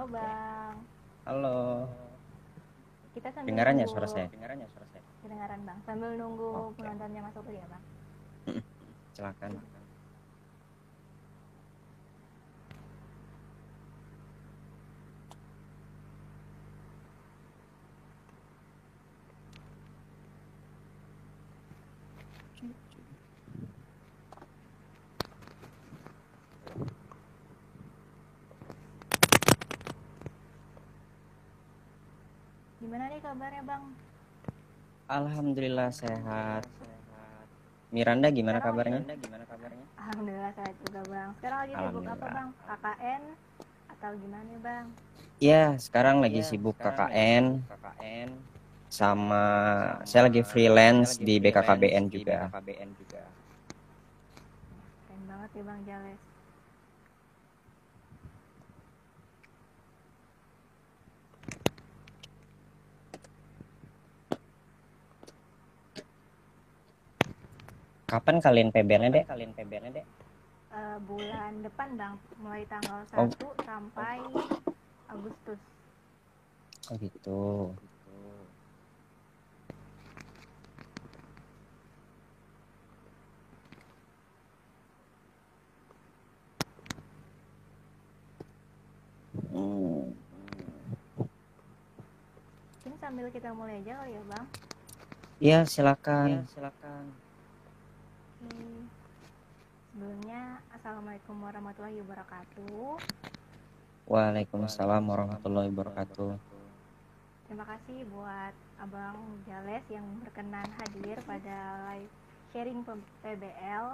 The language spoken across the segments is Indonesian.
Halo Bang. Halo. Kita sambil Dengaran ya nunggu- suara saya? Dengaran ya suara saya? Kedengaran Bang. Sambil nunggu Oke. penontonnya masuk dulu ya Bang. Silakan. Gimana nih kabarnya Bang? Alhamdulillah sehat. Miranda gimana Sekarang kabarnya? Alhamdulillah sehat juga Bang. Sekarang lagi sibuk apa. Bang? KKN atau gimana Bang? Ya, sekarang lagi sibuk KKN sama saya lagi freelance di BKKBN juga. Keren banget ya Bang Jales. Kapan kalian PBL-nya, Dek? Kalian PBL-nya, Dek? Eh, bulan depan Bang, mulai tanggal Oh. 1 sampai Agustus. Oh gitu. Hmm. Ini sambil kita mulai aja kali ya Bang. Iya, silakan. silakan. Oke. Sebelumnya, Assalamualaikum warahmatullahi wabarakatuh. Waalaikumsalam warahmatullahi wabarakatuh. Terima kasih buat Abang Jales yang berkenan hadir pada live sharing PBL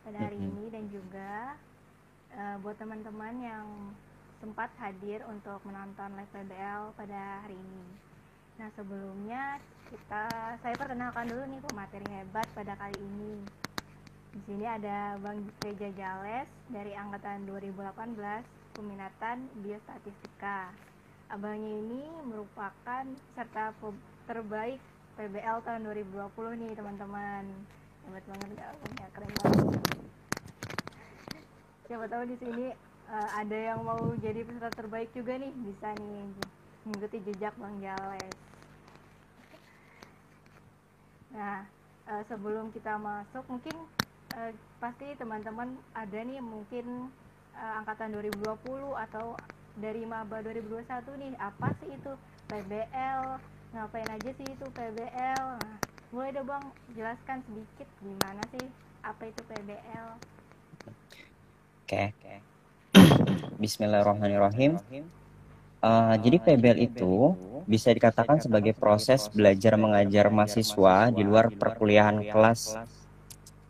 pada hari Mhm. ini dan juga eh, buat teman-teman yang sempat hadir untuk menonton live PBL pada hari ini. Nah sebelumnya kita saya perkenalkan dulu nih pemateri hebat pada kali ini. Di sini ada Bang Reja Jales dari angkatan 2018 peminatan biostatistika. Abangnya ini merupakan peserta pe- terbaik PBL tahun 2020 nih teman-teman. Hebat banget gak abangnya, keren banget. Siapa tahu di sini eh, ada yang mau jadi peserta terbaik juga nih, bisa nih mengikuti jejak Bang Jales. Nah, eh, sebelum kita masuk mungkin eh, pasti teman-teman ada nih mungkin eh, angkatan 2020 atau dari maba 2021 nih apa sih itu PBL ngapain aja sih itu PBL nah, boleh deh bang jelaskan sedikit gimana sih apa itu PBL Oke. Bismillahirrahmanirrahim. Eh, jadi PBL itu bisa dikatakan sebagai proses belajar mengajar mahasiswa di luar perkuliahan kelas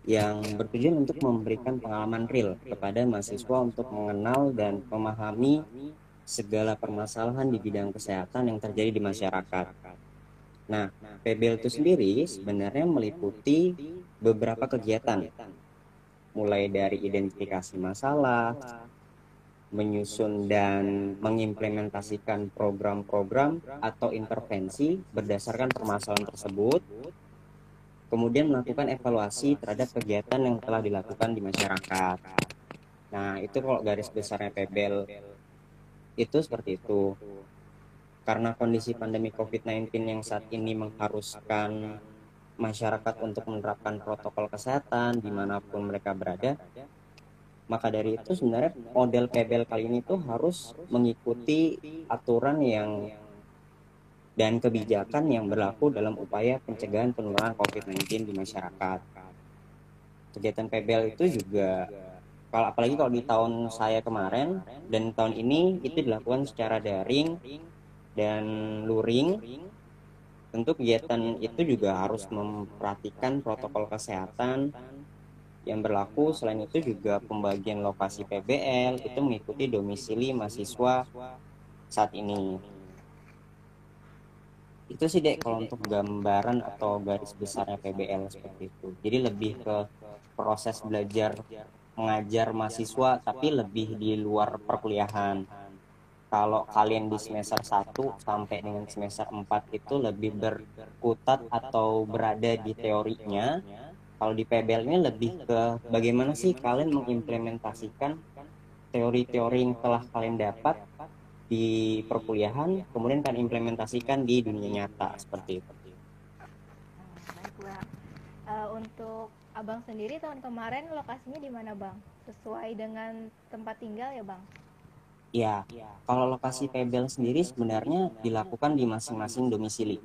yang bertujuan untuk memberikan pengalaman real kepada mahasiswa untuk mengenal dan memahami segala permasalahan di bidang kesehatan yang terjadi di masyarakat. Nah, PBL itu sendiri sebenarnya meliputi beberapa kegiatan, mulai dari identifikasi masalah, menyusun dan mengimplementasikan program-program atau intervensi berdasarkan permasalahan tersebut, kemudian melakukan evaluasi terhadap kegiatan yang telah dilakukan di masyarakat. Nah, itu kalau garis besarnya PBL itu seperti itu. Karena kondisi pandemi COVID-19 yang saat ini mengharuskan masyarakat untuk menerapkan protokol kesehatan di mana pun mereka berada, maka dari itu sebenarnya model PBL kali ini tuh harus mengikuti aturan yang dan kebijakan yang berlaku dalam upaya pencegahan penularan COVID-19 di masyarakat. Kegiatan PBL itu juga kalau apalagi kalau di tahun saya kemarin dan tahun ini itu dilakukan secara daring dan luring. Tentu kegiatan itu juga harus memperhatikan protokol kesehatan yang berlaku. Selain itu juga pembagian lokasi PBL itu mengikuti domisili mahasiswa saat ini. Itu sih dek kalau untuk gambaran atau garis besarnya PBL seperti itu. Jadi lebih ke proses belajar mengajar mahasiswa tapi lebih di luar perkuliahan. Kalau kalian di semester 1 sampai dengan semester 4 itu lebih berkutat atau berada di teorinya. Kalau di PBL ini lebih ke bagaimana sih kalian mengimplementasikan teori-teori yang telah kalian dapat di perkuliahan kemudian kan implementasikan di dunia nyata seperti itu baik bang. Eh, untuk abang sendiri tahun kemarin lokasinya di mana bang? Sesuai dengan tempat tinggal ya bang? ya kalau lokasi PBL sendiri sebenarnya dilakukan di masing-masing domisili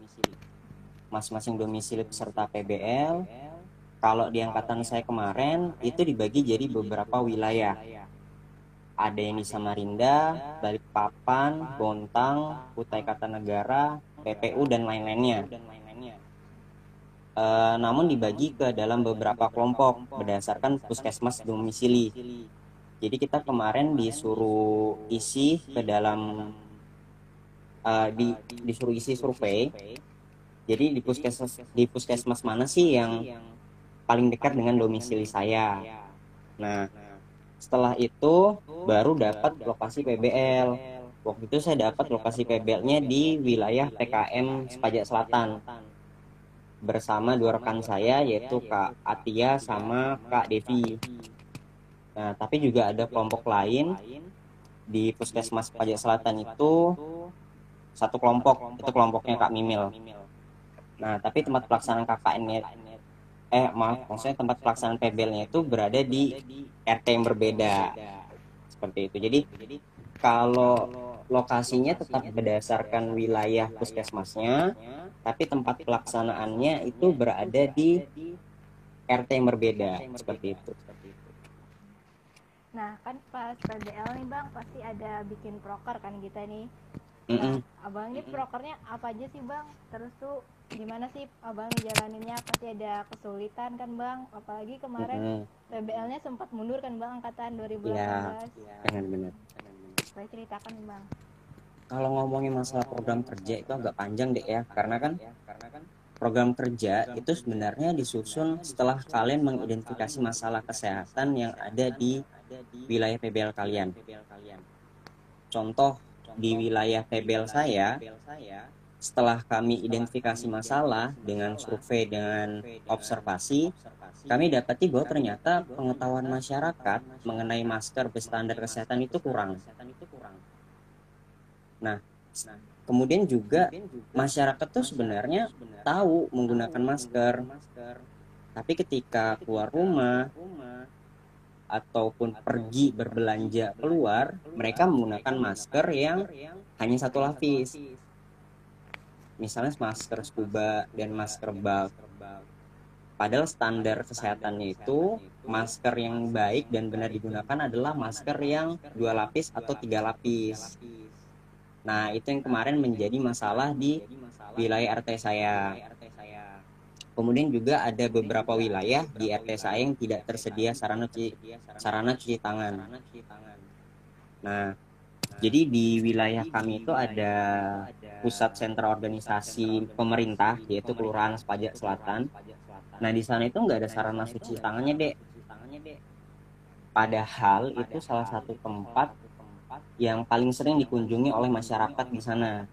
masing-masing domisili peserta PBL kalau di angkatan saya kemarin itu dibagi jadi beberapa wilayah ada yang di Samarinda, Balikpapan, Bontang, Kutai Kartanegara, PPU dan lain-lainnya. Eh, namun dibagi ke dalam beberapa kelompok berdasarkan puskesmas domisili. Jadi kita kemarin disuruh isi ke dalam eh, di disuruh isi survei. Jadi di puskesmas di puskesmas mana sih yang paling dekat dengan domisili saya? Nah, setelah itu baru dapat lokasi PBL. Waktu itu saya dapat lokasi PBL-nya di wilayah PKM Sepajak Selatan bersama dua rekan saya yaitu Kak Atia sama Kak Devi. Nah, tapi juga ada kelompok lain di Puskesmas Pajak Selatan itu satu kelompok, itu kelompoknya Kak Mimil. Nah, tapi tempat pelaksanaan KKN-nya eh maaf, maksudnya tempat pelaksanaan PBL-nya itu berada di RT yang berbeda. Seperti itu. Jadi kalau lokasinya tetap berdasarkan wilayah puskesmasnya, tapi tempat pelaksanaannya itu berada di RT yang berbeda seperti itu. Nah kan pas PBL nih bang pasti ada bikin proker kan kita nih. Nah, abang ini prokernya apa aja sih bang? Terus tuh gimana sih abang ngejalaninnya? Pasti ada kesulitan kan bang? Apalagi kemarin Mm-mm. PBL-nya sempat mundur kan bang angkatan 2018. Iya, benar-benar. Boleh ceritakan bang. Kalau ngomongin masalah program kerja itu agak panjang deh ya, karena kan program kerja itu sebenarnya disusun setelah kalian mengidentifikasi masalah kesehatan yang ada di wilayah PBL kalian. Contoh di wilayah PBL saya, setelah kami identifikasi masalah dengan survei dengan observasi, kami dapati bahwa ternyata pengetahuan masyarakat mengenai masker berstandar kesehatan itu kurang. Nah, kemudian juga masyarakat tuh sebenarnya tahu menggunakan masker, tapi ketika keluar rumah ataupun pergi berbelanja keluar, mereka menggunakan masker yang hanya satu lapis. Misalnya masker scuba dan masker bulk. Padahal standar kesehatannya itu masker yang baik dan benar digunakan adalah masker yang dua lapis atau tiga lapis. Nah, itu yang kemarin menjadi masalah di wilayah RT saya. Kemudian juga ada beberapa wilayah di RT saya yang tidak tersedia sarana cuci, sarana cuci tangan. Nah, jadi di wilayah kami itu ada pusat sentra organisasi pemerintah yaitu Kelurahan Sepajak Selatan. Nah, di sana itu nggak ada sarana cuci tangannya, Dek. Padahal itu salah satu tempat yang paling sering dikunjungi oleh masyarakat di sana.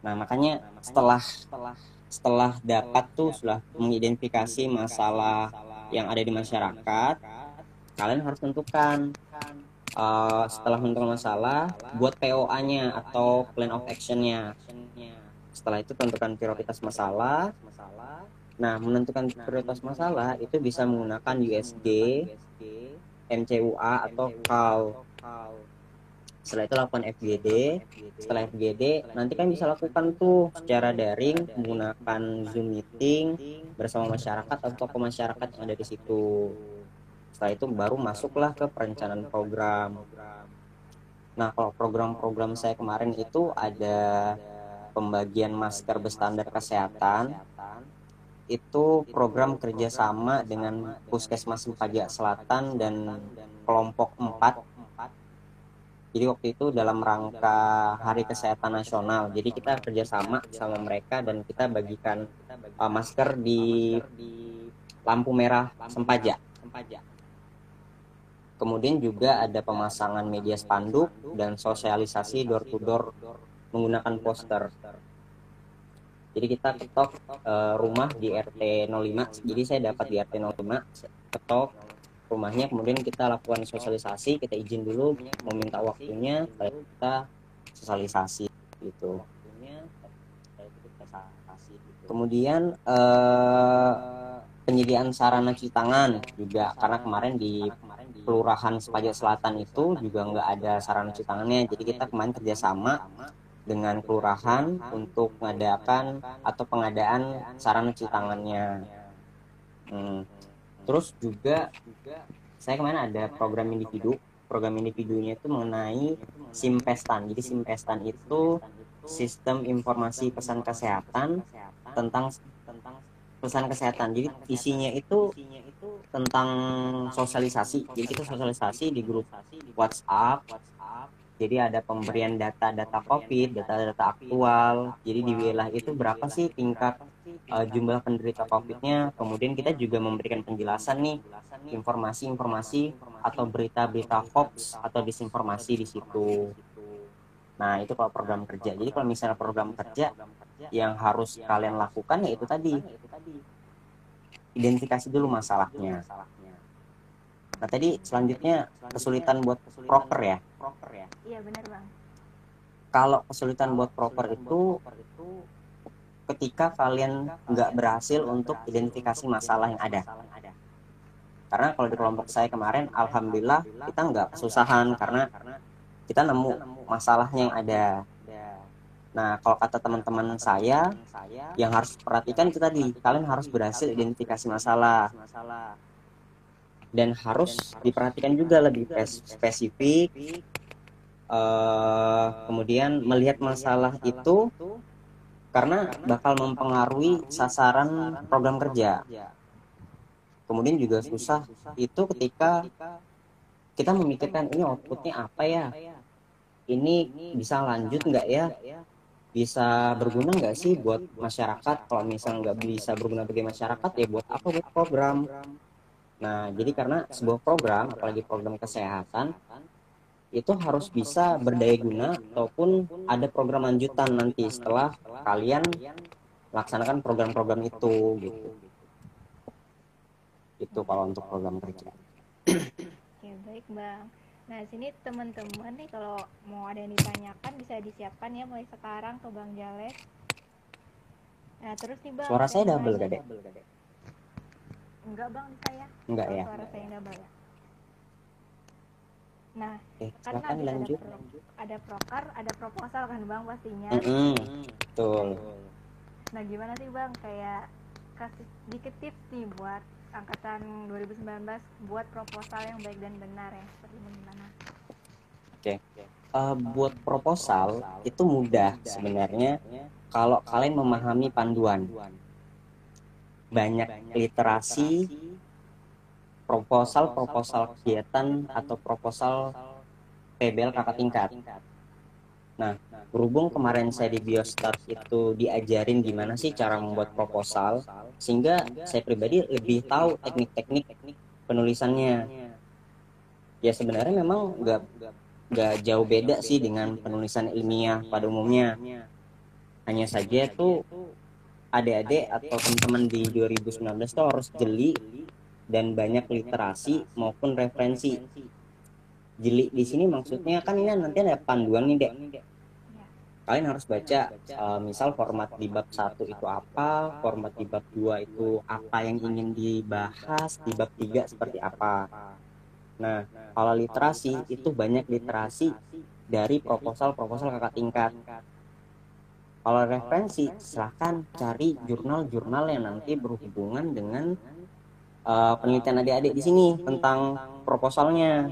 Nah, makanya setelah setelah dapat tuh sudah mengidentifikasi masalah yang ada di masyarakat, kalian harus tentukan uh, setelah menentukan masalah, buat POA-nya atau plan of action-nya. Setelah itu tentukan prioritas masalah. Nah, menentukan prioritas masalah itu bisa menggunakan USG, MCUA atau CAL. Setelah itu lakukan FGD. Setelah FGD, nanti kan bisa lakukan tuh secara daring menggunakan Zoom meeting bersama masyarakat atau tokoh masyarakat yang ada di situ. Setelah itu baru masuklah ke perencanaan program. Nah, kalau program-program saya kemarin itu ada pembagian masker berstandar kesehatan, itu program kerjasama dengan Puskesmas Pajak Selatan dan kelompok 4 jadi waktu itu dalam rangka Hari Kesehatan Nasional. Jadi kita kerjasama sama mereka dan kita bagikan uh, masker di lampu merah Sempaja kemudian juga ada pemasangan media spanduk dan sosialisasi door to door menggunakan poster. Jadi kita ketok uh, rumah di RT 05 jadi saya dapat di RT 05 ketok rumahnya kemudian kita lakukan sosialisasi kita izin dulu meminta waktunya kita sosialisasi gitu. Kemudian eh, penyediaan sarana cuci tangan juga karena kemarin di kelurahan Sepaja Selatan itu juga nggak ada sarana cuci tangannya. Jadi kita kemarin kerjasama dengan kelurahan untuk mengadakan atau pengadaan sarana cuci tangannya. Hmm. terus juga saya kemarin ada program individu. Program individunya itu mengenai simpestan jadi simpestan itu sistem informasi pesan kesehatan tentang tentang pesan kesehatan. Jadi isinya itu tentang sosialisasi jadi kita sosialisasi di grup WhatsApp jadi ada pemberian data-data COVID, data-data aktual. Jadi di wilayah itu berapa sih tingkat uh, jumlah penderita COVID-nya? Kemudian kita juga memberikan penjelasan nih informasi-informasi atau berita-berita hoax atau disinformasi di situ. Nah, itu kalau program kerja. Jadi kalau misalnya program kerja yang harus kalian lakukan ya itu tadi. Identifikasi dulu masalahnya. Nah, tadi selanjutnya kesulitan buat proper ya? Proper ya? Iya benar bang. Kalau kesulitan buat proper itu ketika kalian nggak berhasil untuk identifikasi masalah yang ada. karena kalau di kelompok saya kemarin alhamdulillah kita nggak kesusahan karena kita nemu masalahnya yang ada Nah, kalau kata teman-teman saya, yang harus perhatikan itu tadi, kalian harus berhasil identifikasi masalah. Dan harus diperhatikan juga lebih spesifik uh, kemudian melihat masalah itu karena bakal mempengaruhi sasaran program kerja. Kemudian juga susah itu ketika kita memikirkan ini outputnya apa ya? Ini bisa lanjut nggak ya bisa berguna nggak sih buat masyarakat kalau misalnya nggak bisa berguna bagi masyarakat ya buat apa buat program Nah, jadi karena sebuah program, apalagi program kesehatan, itu harus bisa berdaya guna ataupun ada program lanjutan nanti setelah kalian laksanakan program-program itu gitu. Itu kalau untuk program kerja. Oke, baik, Bang. Nah, sini teman-teman nih kalau mau ada yang ditanyakan bisa disiapkan ya mulai sekarang ke Bang Jales. Nah, terus nih Bang. Suara saya double, Gade. Enggak bang saya. Enggak ya. Suara saya enggak bang. Nah, eh, kan ada lanjut. Ada, pro, ada proker, ada proposal kan bang pastinya. Mm -hmm. Betul. Nah gimana sih bang kayak kasih sedikit tips nih buat angkatan 2019 buat proposal yang baik dan benar ya seperti gimana? Oke. Okay. Uh, buat proposal itu mudah sebenarnya kalau kalian memahami panduan banyak literasi proposal proposal kegiatan atau proposal PBL kakak tingkat. Nah, berhubung kemarin saya di Biostat itu diajarin gimana sih cara membuat proposal, sehingga saya pribadi lebih tahu teknik-teknik penulisannya. Ya sebenarnya memang nggak nggak jauh beda sih dengan penulisan ilmiah pada umumnya. Hanya saja tuh adik-adik atau teman-teman di 2019 itu harus jeli dan banyak literasi maupun referensi. Jeli di sini maksudnya kan ini nanti ada panduan nih dek. Kalian harus baca uh, misal format di bab satu itu apa, format di bab 2 itu apa yang ingin dibahas, di bab 3 seperti apa. Nah, kalau literasi itu banyak literasi dari proposal-proposal kakak tingkat kalau referensi, silahkan cari jurnal-jurnal yang nanti berhubungan dengan uh, penelitian adik-adik di sini tentang proposalnya.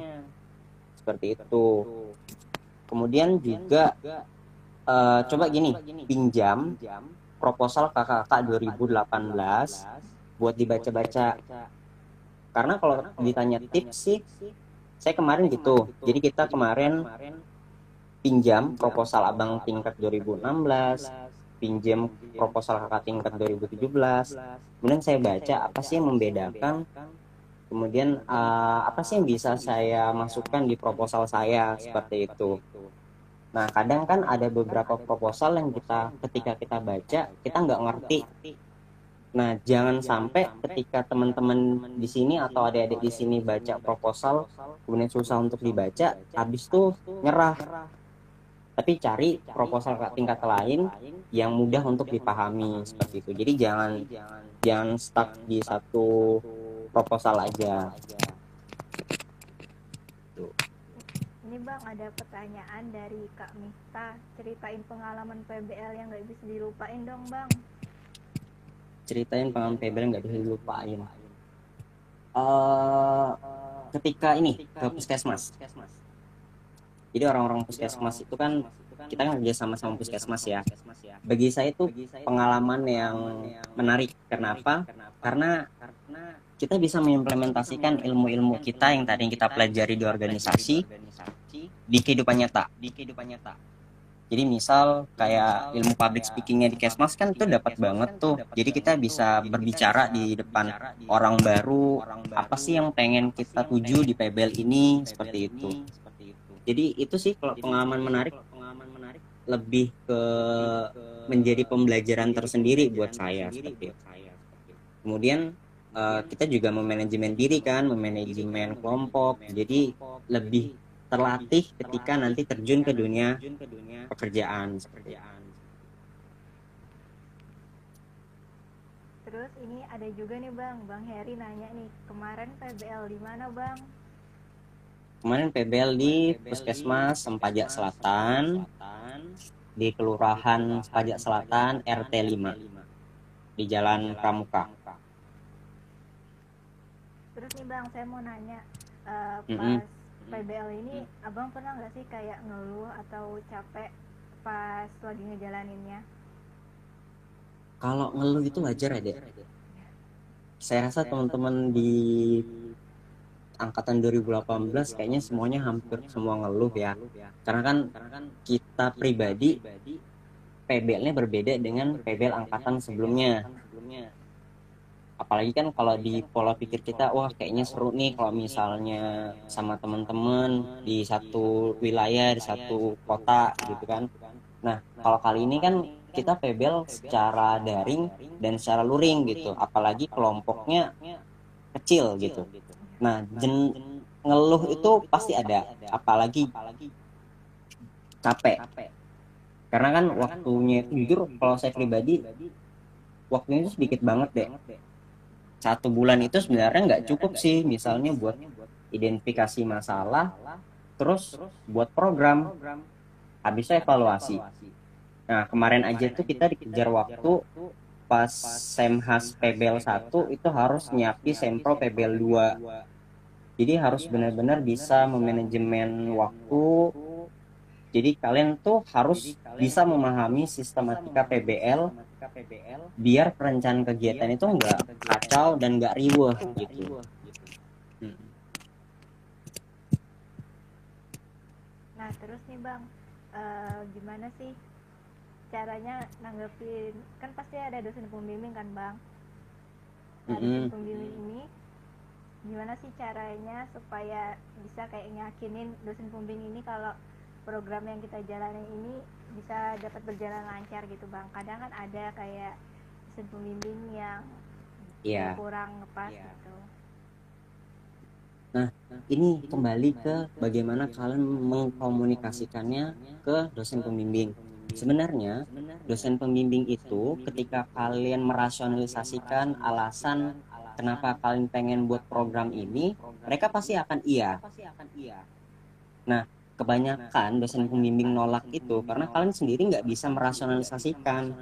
Seperti itu. Kemudian juga uh, coba gini, pinjam proposal kakak-kakak 2018 buat dibaca-baca. Karena kalau ditanya tips sih, saya kemarin gitu. Jadi kita kemarin pinjam proposal abang tingkat 2016 pinjam proposal kakak tingkat 2017 kemudian saya baca apa sih yang membedakan? kemudian uh, apa sih yang bisa saya masukkan di proposal saya seperti itu nah kadang kan ada beberapa proposal yang kita ketika kita baca kita nggak ngerti Nah, jangan sampai ketika teman-teman di sini atau adik-adik di sini baca proposal, kemudian susah untuk dibaca, habis itu nyerah. Tapi cari proposal tingkat lain yang mudah untuk dipahami seperti itu. Jadi jangan jangan stuck di satu proposal aja. Ini bang ada pertanyaan dari Kak Mifta, ceritain pengalaman PBL yang nggak bisa dilupain dong bang. Ceritain pengalaman PBL nggak bisa dilupain. Uh, ketika ini ke puskesmas. Jadi orang-orang puskesmas itu kan kita kan kerja sama sama puskesmas ya. Bagi saya itu pengalaman yang menarik. Kenapa? Karena kita bisa mengimplementasikan ilmu-ilmu kita yang tadi kita pelajari di organisasi di kehidupan nyata di kehidupan nyata jadi misal kayak ilmu public speakingnya di Kesmas kan itu dapat banget tuh. Jadi kita bisa berbicara di depan orang baru. Apa sih yang pengen kita tuju di PBL ini seperti itu. Jadi itu sih kalau pengalaman menarik lebih ke menjadi pembelajaran tersendiri buat saya seperti itu. Kemudian uh, kita juga memanajemen diri kan, memanajemen kelompok. Jadi lebih terlatih ketika nanti terjun ke dunia pekerjaan. Terus ini ada juga nih bang. Bang Heri nanya nih kemarin PBL di mana bang? Kemarin PBL di Puskesmas Sempajak Selatan di Kelurahan Sempajak Selatan RT 5 di Jalan Pramuka terus nih bang saya mau nanya uh, pas mm -hmm PBL ini abang pernah nggak sih kayak ngeluh atau capek pas lagi ngejalaninnya? Kalau ngeluh itu wajar ya dek. Saya rasa teman-teman di angkatan 2018 kayaknya semuanya hampir semua ngeluh ya. Karena kan kita pribadi PBL-nya berbeda dengan PBL angkatan sebelumnya apalagi kan kalau di pola pikir kita wah kayaknya seru nih kalau misalnya sama teman-teman di satu wilayah di satu kota gitu kan. Nah kalau kali ini kan kita pebel secara daring dan secara luring gitu. Apalagi kelompoknya kecil gitu. Nah jen ngeluh itu pasti ada. Apalagi capek. Karena kan waktunya jujur kalau saya pribadi waktunya itu sedikit banget deh satu bulan itu sebenarnya nggak cukup sih misalnya buat identifikasi masalah terus buat program. habis evaluasi. nah kemarin aja tuh kita dikejar waktu pas Semhas PBL 1 itu harus nyapi Sempro PBL 2 jadi harus benar-benar bisa memanajemen waktu. jadi kalian tuh harus bisa memahami sistematika PBL biar perencanaan kegiatan itu enggak kacau dan enggak riweh gitu. Hmm. Nah terus nih bang, uh, gimana sih caranya nanggepin kan pasti ada dosen pembimbing kan bang? Nah, dosen pembimbing ini gimana sih caranya supaya bisa kayak nyakinin dosen pembimbing ini kalau program yang kita jalani ini bisa dapat berjalan lancar gitu bang. Kadang kan ada kayak dosen pembimbing yang yeah. kurang ngepas yeah. gitu. Nah ini kembali ke bagaimana kalian mengkomunikasikannya ke dosen pembimbing. Sebenarnya dosen pembimbing itu ketika kalian merasionalisasikan alasan kenapa kalian pengen buat program ini mereka pasti akan iya. Nah kebanyakan dosen pembimbing nolak itu karena kalian sendiri nggak bisa merasionalisasikan.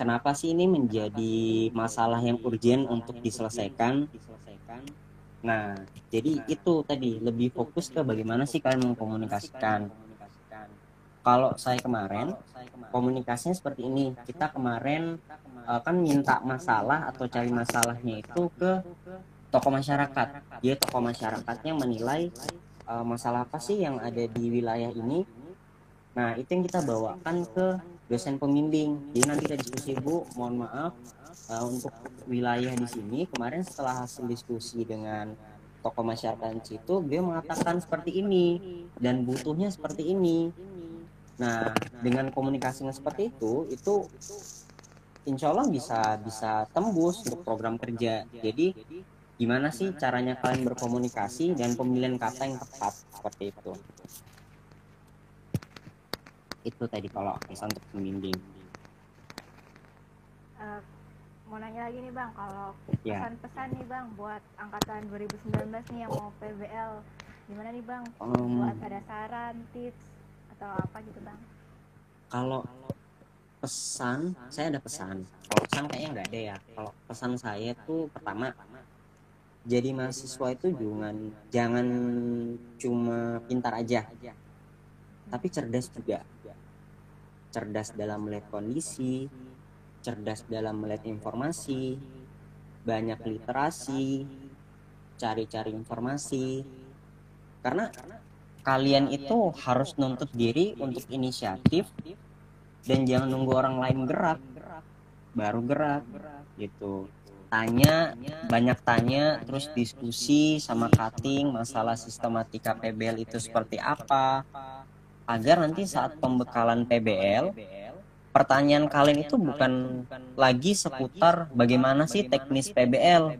Kenapa sih ini menjadi masalah yang urgent untuk diselesaikan? Nah jadi itu tadi lebih fokus ke bagaimana sih kalian mengkomunikasikan. Kalau saya kemarin komunikasinya seperti ini. Kita kemarin uh, kan minta masalah atau cari masalahnya itu ke tokoh masyarakat. Dia tokoh masyarakatnya menilai uh, masalah apa sih yang ada di wilayah ini? Nah itu yang kita bawakan ke dosen pembimbing. Jadi nanti kita diskusi bu mohon maaf uh, untuk wilayah di sini. Kemarin setelah hasil diskusi dengan tokoh masyarakat situ beliau mengatakan seperti ini dan butuhnya seperti ini. Nah dengan komunikasinya seperti itu itu insya Allah bisa bisa tembus untuk program kerja. Jadi gimana sih caranya kalian berkomunikasi dan pemilihan kata yang tepat seperti itu? Itu tadi kalau misal untuk pembimbing Eh, mau nanya lagi nih bang. Kalau ya. pesan-pesan nih bang buat angkatan 2019 nih yang mau PBL gimana nih bang? Em, buat ada saran tips atau apa gitu bang? Kalau pesan saya ada pesan. Kalau pesan kayaknya nggak ada ya. Kalau pesan saya tuh pertama jadi mahasiswa itu jangan jangan cuma pintar aja. Tapi cerdas juga. Cerdas dalam melihat kondisi cerdas dalam melihat informasi banyak literasi cari-cari informasi. Karena kalian itu harus nuntut diri untuk inisiatif dan jangan nunggu orang lain gerak baru gerak gitu tanya banyak tanya terus diskusi sama cutting masalah sistematika PBL itu seperti apa agar nanti saat pembekalan PBL pertanyaan kalian itu bukan lagi seputar bagaimana sih teknis PBL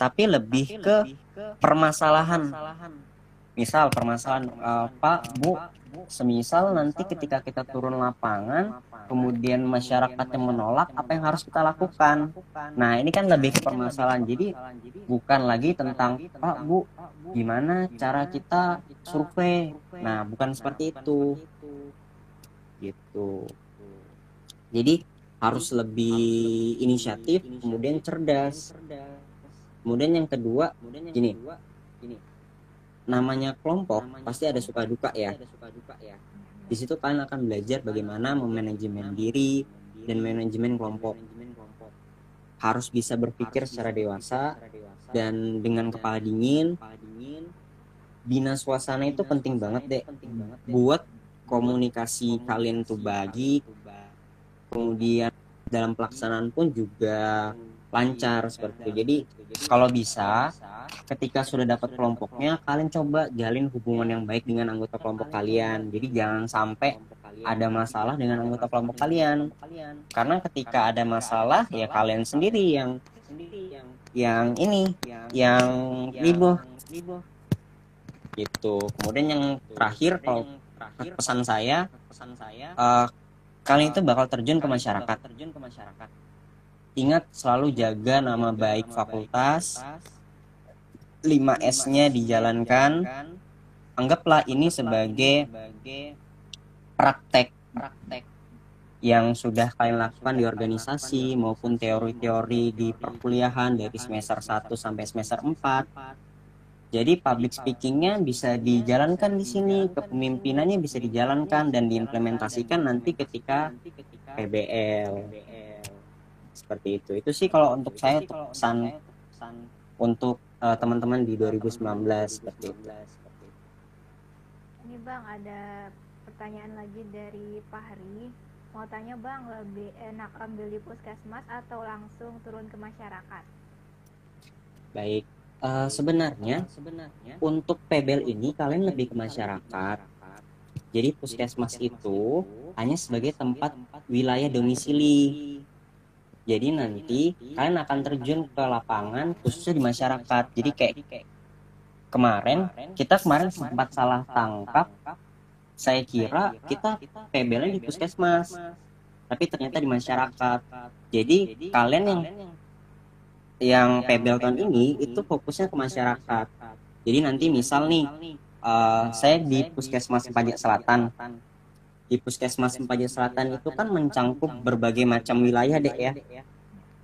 tapi lebih ke permasalahan. Misal permasalahan eh, Pak Bu semisal nanti ketika kita turun lapangan kemudian masyarakat yang menolak apa yang harus kita lakukan? Nah ini kan lebih ke permasalahan. Jadi bukan lagi tentang Pak Bu gimana cara kita survei? Nah bukan seperti itu. Gitu. Jadi harus lebih inisiatif kemudian cerdas. Kemudian yang kedua gini namanya kelompok pasti ada suka duka ya. Di situ kalian akan belajar bagaimana memanajemen diri dan manajemen kelompok. Harus bisa berpikir secara dewasa dan dengan kepala dingin. bina suasana itu penting banget deh buat komunikasi kalian tuh bagi kemudian dalam pelaksanaan pun juga lancar seperti itu. Jadi kalau bisa ketika sudah dapat kelompoknya kalian coba jalin hubungan yang baik dengan anggota kelompok kalian. Jadi jangan sampai ada masalah dengan anggota kelompok kalian. Karena ketika ada masalah ya kalian sendiri yang yang ini yang ribuh gitu. Kemudian yang terakhir kalau pesan saya eh, kalian itu bakal terjun ke masyarakat ingat selalu jaga nama baik fakultas. 5S-nya dijalankan. anggaplah ini sebagai praktek yang sudah kalian lakukan di organisasi maupun teori-teori di perkuliahan dari semester 1 sampai semester 4 jadi public speakingnya bisa dijalankan di sini kepemimpinannya bisa dijalankan dan diimplementasikan nanti ketika PBL seperti itu. Itu sih kalau untuk saya untuk pesan untuk uh, teman-teman di 2019 seperti itu. Ini bang ada pertanyaan lagi dari Pak Hari. Mau tanya bang lebih enak ambil di puskesmas atau langsung turun ke masyarakat? Baik. Uh, sebenarnya untuk PBL ini kalian lebih ke masyarakat. Jadi puskesmas itu hanya sebagai tempat wilayah domisili jadi nanti kalian akan terjun ke lapangan khususnya di masyarakat. Jadi kayak kemarin kita kemarin sempat salah tangkap. Saya kira kita PBL di puskesmas tapi ternyata di masyarakat. Jadi kalian yang yang PBL tahun ini itu fokusnya ke masyarakat. Jadi nanti misal nih uh, saya di puskesmas Pajak Selatan di Puskesmas Sempaja Selatan itu kan mencangkup berbagai macam wilayah deh ya.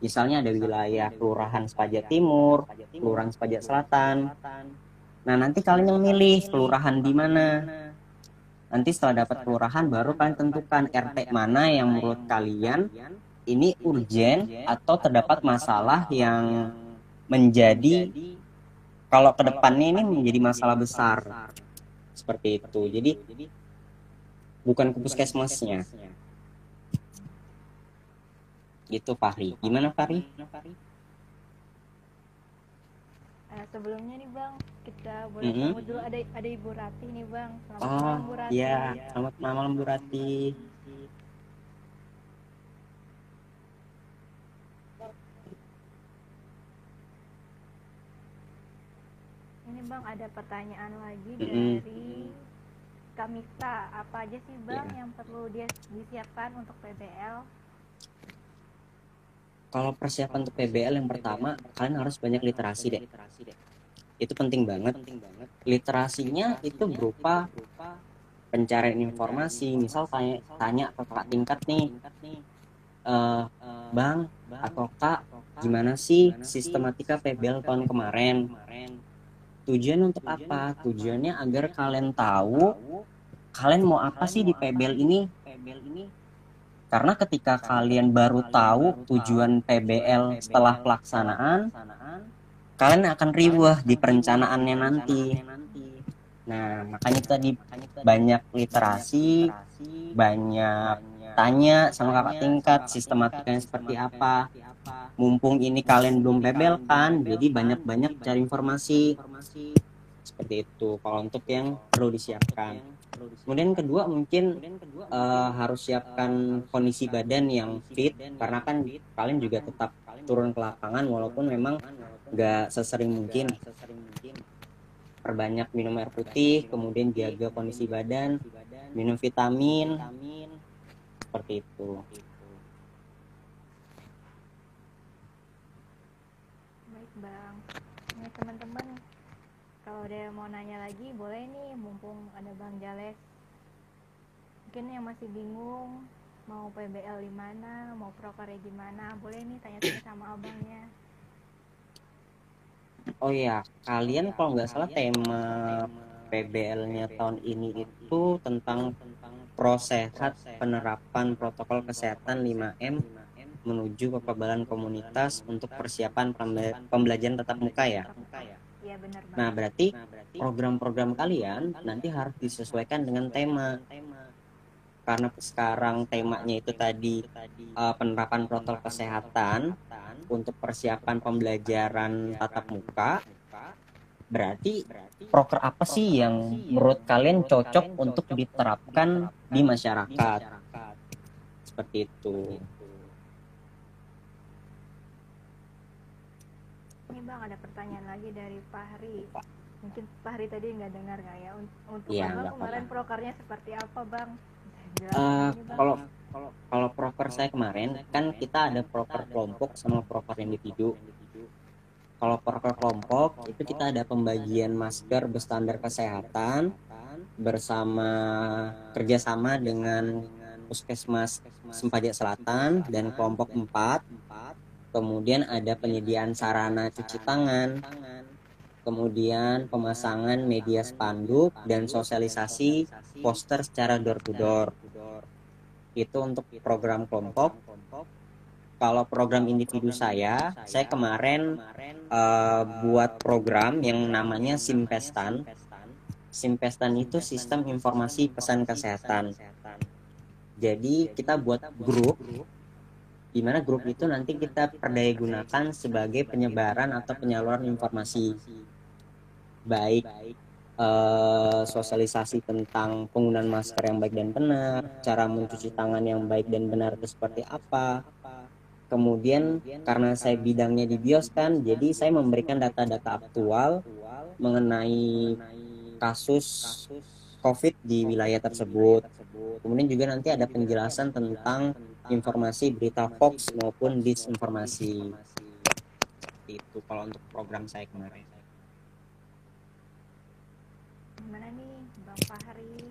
Misalnya ada wilayah Kelurahan Sepaja Timur, Kelurahan Sepaja Selatan. Nah, nanti kalian yang milih kelurahan di mana. Nanti setelah dapat kelurahan baru kalian tentukan RT mana yang menurut kalian ini urgen atau terdapat masalah yang menjadi kalau ke depannya ini menjadi masalah besar. Seperti itu. Jadi bukan ke puskesmasnya. gitu Fahri. Gimana Fahri? Eh, sebelumnya nih bang kita boleh mm -hmm. dulu ada ada ibu Rati nih bang. Selamat oh, malam Bu Rati iya. Selamat malam Bu Rati ini bang ada pertanyaan lagi mm -hmm. dari Kamista apa aja sih bang Iya. yang perlu dia disiapkan untuk PBL Kalau persiapan untuk PBL yang pertama, kalian harus banyak literasi deh. Itu penting banget. Literasinya itu berupa pencarian informasi. Misal tanya, tanya ke kakak tingkat nih, eh, bang atau kak, gimana sih sistematika PBL tahun kemarin? Tujuan untuk apa? Tujuannya agar kalian tahu kalian mau apa sih di PBL ini? Karena ketika kalian baru tahu tujuan PBL setelah pelaksanaan, kalian akan riweh di perencanaannya nanti. Nah, makanya kita di banyak literasi, banyak tanya sama kakak tingkat sistematikanya seperti apa. Mumpung ini kalian belum PBL kan, jadi banyak-banyak cari informasi. Seperti itu kalau untuk yang perlu disiapkan. Kemudian kedua mungkin eh, harus siapkan kondisi badan yang fit karena kan kalian juga tetap turun ke lapangan walaupun memang nggak sesering mungkin. Perbanyak minum air putih kemudian jaga kondisi badan minum vitamin. Seperti itu. Baik bang. Ini teman-teman kalau ada yang mau nanya lagi boleh nih mumpung ada bang Jales. Mungkin yang masih bingung mau PBL di mana mau prokernya gimana boleh nih tanya-tanya sama abangnya. Oh ya kalian kalau nggak salah tema PBL-nya tahun ini itu tentang proses penerapan protokol kesehatan 5M menuju kekebalan komunitas untuk persiapan pembe- pembelajaran tatap muka ya. Nah, berarti program-program kalian nanti harus disesuaikan dengan tema. Karena sekarang temanya itu tadi uh, penerapan protokol kesehatan untuk persiapan pembelajaran tatap muka. Berarti proker apa sih yang menurut kalian cocok untuk diterapkan di masyarakat? Seperti itu. Ini bang ada pertanyaan lagi dari Fahri. Mungkin Fahri tadi nggak dengar nggak ya? Un- Untuk abang nggak kemarin apa-apa. prokernya seperti apa bang? Eh, Bang. kalau kalau kalau proker saya kemarin kan kita ada proker kelompok sama proker individu. Kalau proker kelompok itu kita ada pembagian masker berstandar kesehatan bersama kerjasama dengan puskesmas Sempaja Selatan dan kelompok 4 kemudian ada penyediaan sarana cuci tangan. Kemudian pemasangan media spanduk dan sosialisasi poster secara door to door. Itu untuk program kelompok. Kalau program individu saya saya kemarin eh, buat program yang namanya Simpestan Simpestan itu sistem informasi pesan kesehatan. Jadi kita buat grup di mana grup itu nanti kita perdaya gunakan sebagai penyebaran atau penyaluran informasi baik eh, sosialisasi tentang penggunaan masker yang baik dan benar, cara mencuci tangan yang baik dan benar itu seperti apa. Kemudian karena saya bidangnya di bios kan, jadi saya memberikan data-data aktual mengenai kasus COVID di wilayah tersebut. Kemudian juga nanti ada penjelasan tentang informasi berita hoax maupun disinformasi. Itu kalau untuk program saya kemarin. Gimana nih Bang Fahri?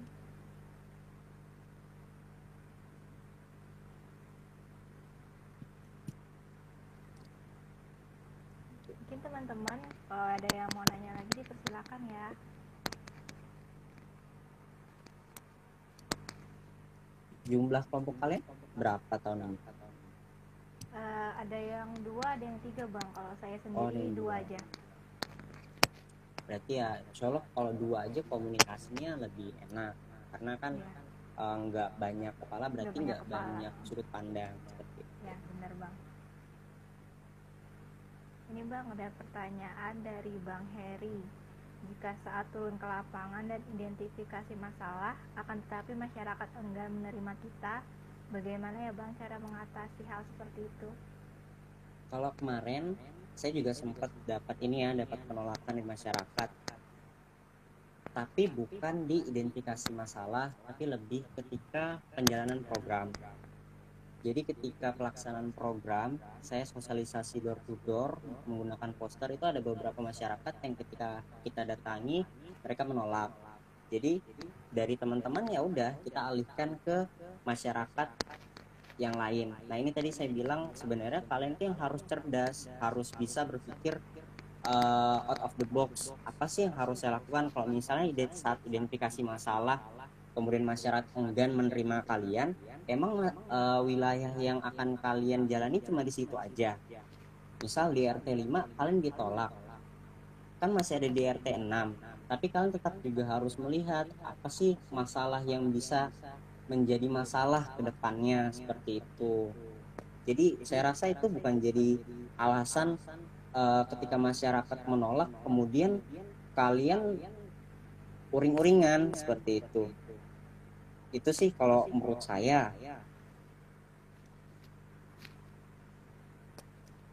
Mungkin teman-teman kalau ada yang mau nanya lagi dipersilakan ya. Jumlah kelompok kalian berapa tahun ini? Eh, ada yang dua, ada yang tiga bang. Kalau saya Oh, sendiri yang dua aja. Berarti ya insya Allah kalau dua aja komunikasinya lebih enak karena kan Ya, eh, nggak banyak kepala berarti banyak nggak kepala. banyak sudut pandang seperti itu. ya benar bang. Ini bang ada pertanyaan dari Bang Heri. Jika saat turun ke lapangan dan identifikasi masalah, akan tetapi masyarakat enggan menerima kita, bagaimana ya bang cara mengatasi hal seperti itu? Kalau kemarin saya juga sempat dapat ini ya dapat penolakan di masyarakat tapi bukan di identifikasi masalah, tapi lebih ketika penjalanan program. Jadi ketika pelaksanaan program, saya sosialisasi door to door menggunakan poster itu ada beberapa masyarakat yang ketika kita datangi mereka menolak. Jadi dari teman-teman ya udah kita alihkan ke masyarakat yang lain. Nah ini tadi saya bilang sebenarnya kalian tuh yang harus cerdas, harus bisa berpikir uh, out of the box. Apa sih yang harus saya lakukan kalau misalnya saat identifikasi masalah, kemudian masyarakat enggan menerima kalian, emang uh, wilayah yang akan kalian jalani cuma di situ aja. Misal di RT 5 kalian ditolak. Kan masih ada di RT 6 tapi kalian tetap juga harus melihat apa sih masalah yang bisa menjadi masalah ke depannya seperti itu. Jadi saya rasa itu bukan jadi alasan uh, ketika masyarakat menolak kemudian kalian uring-uringan seperti itu itu sih kalau menurut saya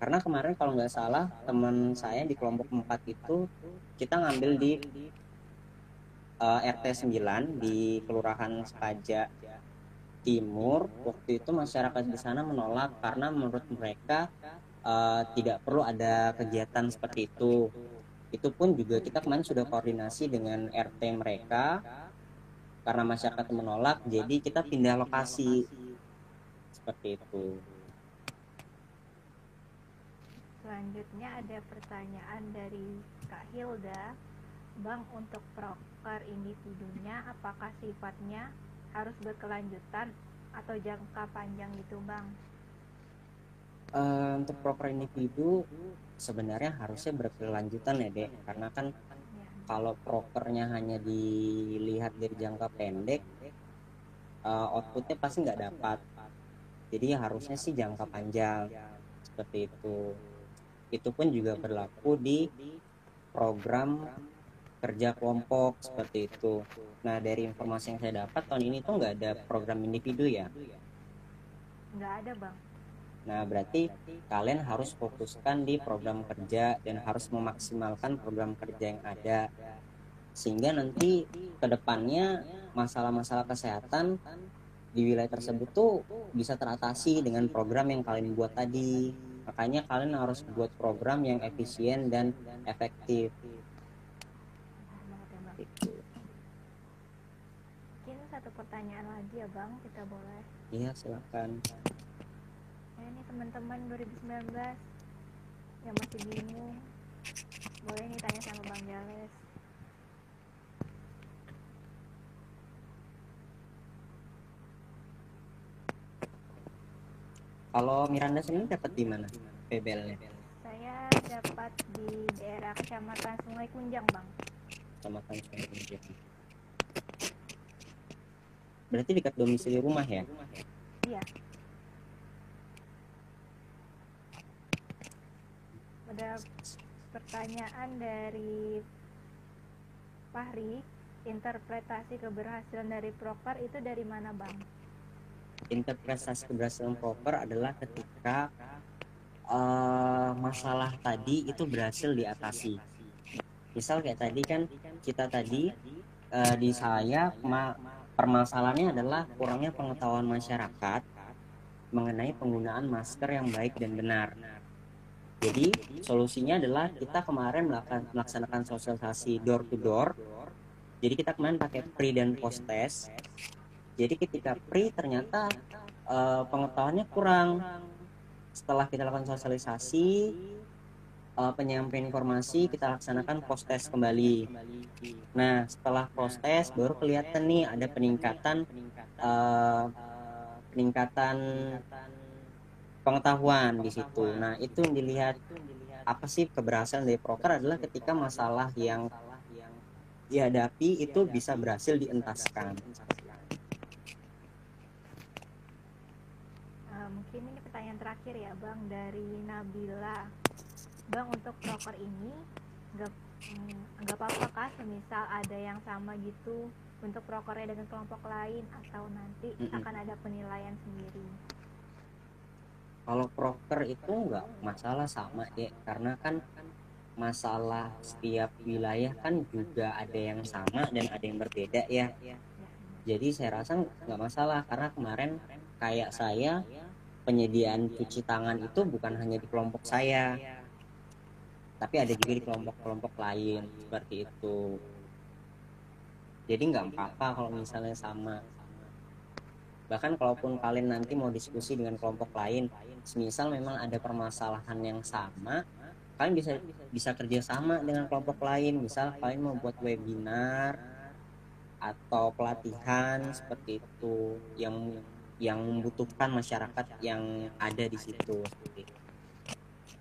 karena kemarin kalau nggak salah teman saya di kelompok 4 itu kita ngambil di uh, RT 9 di Kelurahan Sepaja Timur. Waktu itu masyarakat di sana menolak karena menurut mereka uh, tidak perlu ada kegiatan seperti itu. Itu pun juga kita kemarin sudah koordinasi dengan RT mereka karena masyarakat menolak jadi kita pindah lokasi. Seperti itu. Selanjutnya ada pertanyaan dari Kak Hilda. Bang untuk proker individunya apakah sifatnya harus berkelanjutan atau jangka panjang gitu Bang? Uh, untuk proker individu sebenarnya harusnya berkelanjutan ya dek. Karena kan kalau propernya hanya dilihat dari jangka pendek uh, outputnya pasti nggak dapat. Jadi harusnya sih jangka panjang seperti itu. Itu pun juga berlaku di program kerja kelompok seperti itu. Nah dari informasi yang saya dapat tahun ini tuh nggak ada program individu ya? Nggak ada bang Nah, berarti kalian harus fokuskan di program kerja dan harus memaksimalkan program kerja yang ada. Sehingga nanti ke depannya masalah-masalah kesehatan di wilayah tersebut tuh bisa teratasi dengan program yang kalian buat tadi. Makanya kalian harus buat program yang efisien dan efektif. Mungkin satu pertanyaan lagi ya Bang, kita boleh? Iya, silakan nih teman-teman 2019 yang masih bingung boleh nih tanya sama Bang Jales Kalau Miranda sendiri dapat di mana PBL-nya? Saya dapat di daerah Kecamatan Sungai Kunjang, Bang. Kecamatan Sungai Kunjang. Berarti dekat domisili rumah ya? Iya. Ada pertanyaan dari Fahri interpretasi keberhasilan dari proker itu dari mana bang? Interpretasi keberhasilan proker adalah ketika uh, masalah tadi itu berhasil diatasi. Misal kayak tadi kan kita tadi uh, di saya permasalahannya adalah kurangnya pengetahuan masyarakat mengenai penggunaan masker yang baik dan benar. Jadi solusinya adalah kita kemarin melaksanakan sosialisasi door to door. Jadi kita kemarin pakai pre dan post test. Jadi ketika pre ternyata uh, pengetahuannya kurang. Setelah kita lakukan sosialisasi, uh, penyampaian informasi kita laksanakan post test kembali. Nah setelah post test baru kelihatan nih ada peningkatan uh, peningkatan pengetahuan di situ. Nah, itu yang dilihat apa sih keberhasilan dari proker adalah ketika masalah yang dihadapi itu bisa berhasil dientaskan. Uh, mungkin ini pertanyaan terakhir ya, Bang, dari Nabila. Bang, untuk proker ini nggak mm, nggak apa-apa kah semisal ada yang sama gitu untuk prokernya dengan kelompok lain atau nanti mm -hmm. akan ada penilaian sendiri? Kalau proker itu nggak masalah sama ya karena kan masalah setiap wilayah kan juga ada yang sama dan ada yang berbeda ya. Jadi saya rasa nggak masalah karena kemarin kayak saya penyediaan cuci tangan itu bukan hanya di kelompok saya tapi ada juga di kelompok-kelompok lain seperti itu. Jadi nggak apa-apa kalau misalnya sama. Bahkan kalaupun kalian nanti mau diskusi dengan kelompok lain semisal memang ada permasalahan yang sama kalian bisa bisa kerjasama dengan kelompok lain. Misal kalian mau buat webinar atau pelatihan seperti itu yang yang membutuhkan masyarakat yang ada di situ.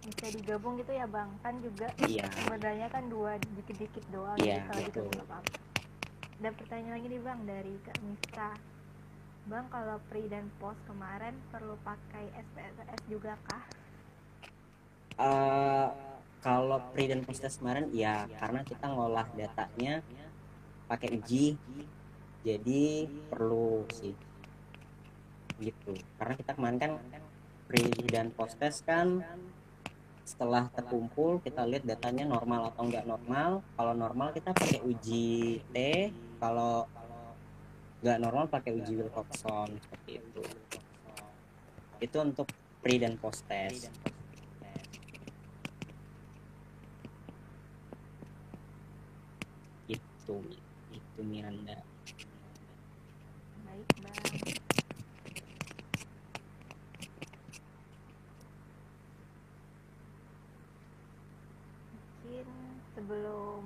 Bisa digabung gitu ya bang. Kan juga iya. sebenarnya kan dua dikit-dikit doang Iya, jadi kalau gitu nggak apa-apa. Dan pertanyaan lagi nih bang dari kak Mista bang kalau pre dan post kemarin perlu pakai SPSS juga kah? Eh, kalau pre dan post test kemarin ya karena kita ngolah datanya pakai uji jadi perlu sih. Gitu. Karena kita kemarin kan pre dan post test kan setelah terkumpul kita lihat datanya normal atau enggak normal. Kalau normal kita pakai uji T. Kalau nggak normal pakai uji Wilcoxon seperti itu. Itu untuk pre dan post test. Itu itu Miranda. Baik bang mungkin sebelum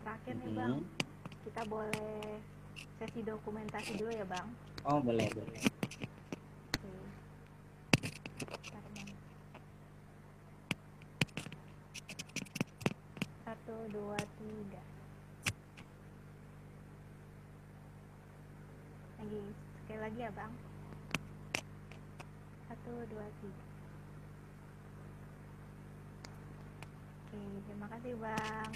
terakhir nih bang Mhm. kita boleh sesi dokumentasi dulu ya bang oh boleh boleh. Satu, dua, tiga. Lagi, sekali lagi ya bang. Satu, dua, tiga. Oke, terima kasih bang.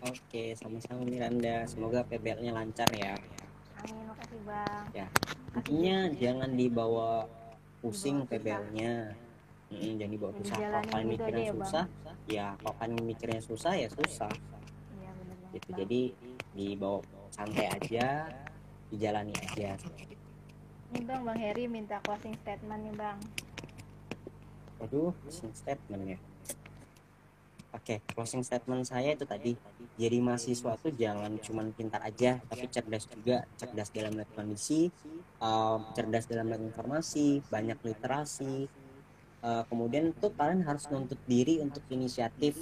oke sama-sama Miranda semoga PBL-nya lancar ya bang. ya intinya jangan dibawa pusing PBL-nya Mm, jangan dibawa kalian gitu mikirnya ya, susah ya kalau kalian mikirnya susah ya susah Iya benar banget gitu bang. jadi dibawa santai aja dijalani aja Nih bang, bang Heri minta closing statement nih bang. Waduh, closing statement ya. Oke, closing statement saya itu tadi. Jadi mahasiswa tuh jangan cuman pintar aja, tapi cerdas juga. Cerdas dalam melihat kondisi, um, cerdas dalam melihat informasi, banyak literasi. Uh, kemudian tuh kalian harus nuntut diri untuk inisiatif.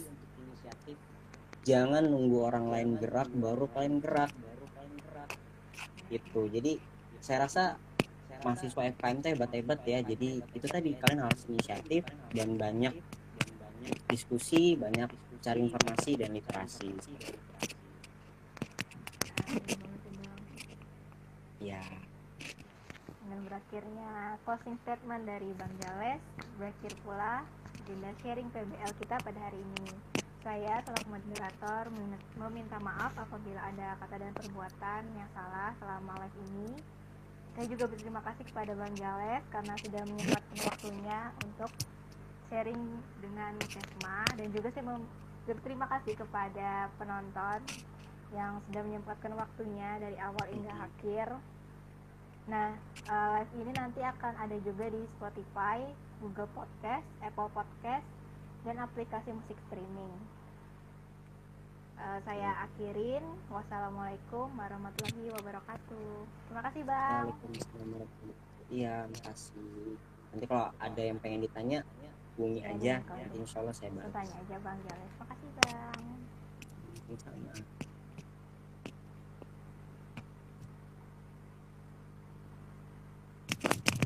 Jangan nunggu orang lain gerak baru kalian gerak. Gitu. Jadi saya rasa mahasiswa FKM tuh hebat-hebat ya jadi itu tadi kalian harus inisiatif dan banyak diskusi banyak cari informasi dan literasi ya Dengan berakhirnya closing statement dari Bang Jales, berakhir pula agenda sharing PBL kita pada hari ini. Saya selaku moderator memin- meminta maaf apabila ada kata dan perbuatan yang salah selama live ini. Saya juga berterima kasih kepada Bang Jales karena sudah menyempatkan waktunya untuk sharing dengan Kesma dan juga saya berterima kasih kepada penonton yang sudah menyempatkan waktunya dari awal hingga akhir. Nah, eh, live ini nanti akan ada juga di Spotify, Google Podcast, Apple Podcast, dan aplikasi musik streaming. Eh, saya akhirin. Wassalamualaikum warahmatullahi wabarakatuh. Terima kasih, Bang. Iya makasih nanti kalau ada yang pengen ditanya hubungi Ya, aja nanti insya Allah saya bantu Tanya aja, Bang Jales. Makasih, Bang. sama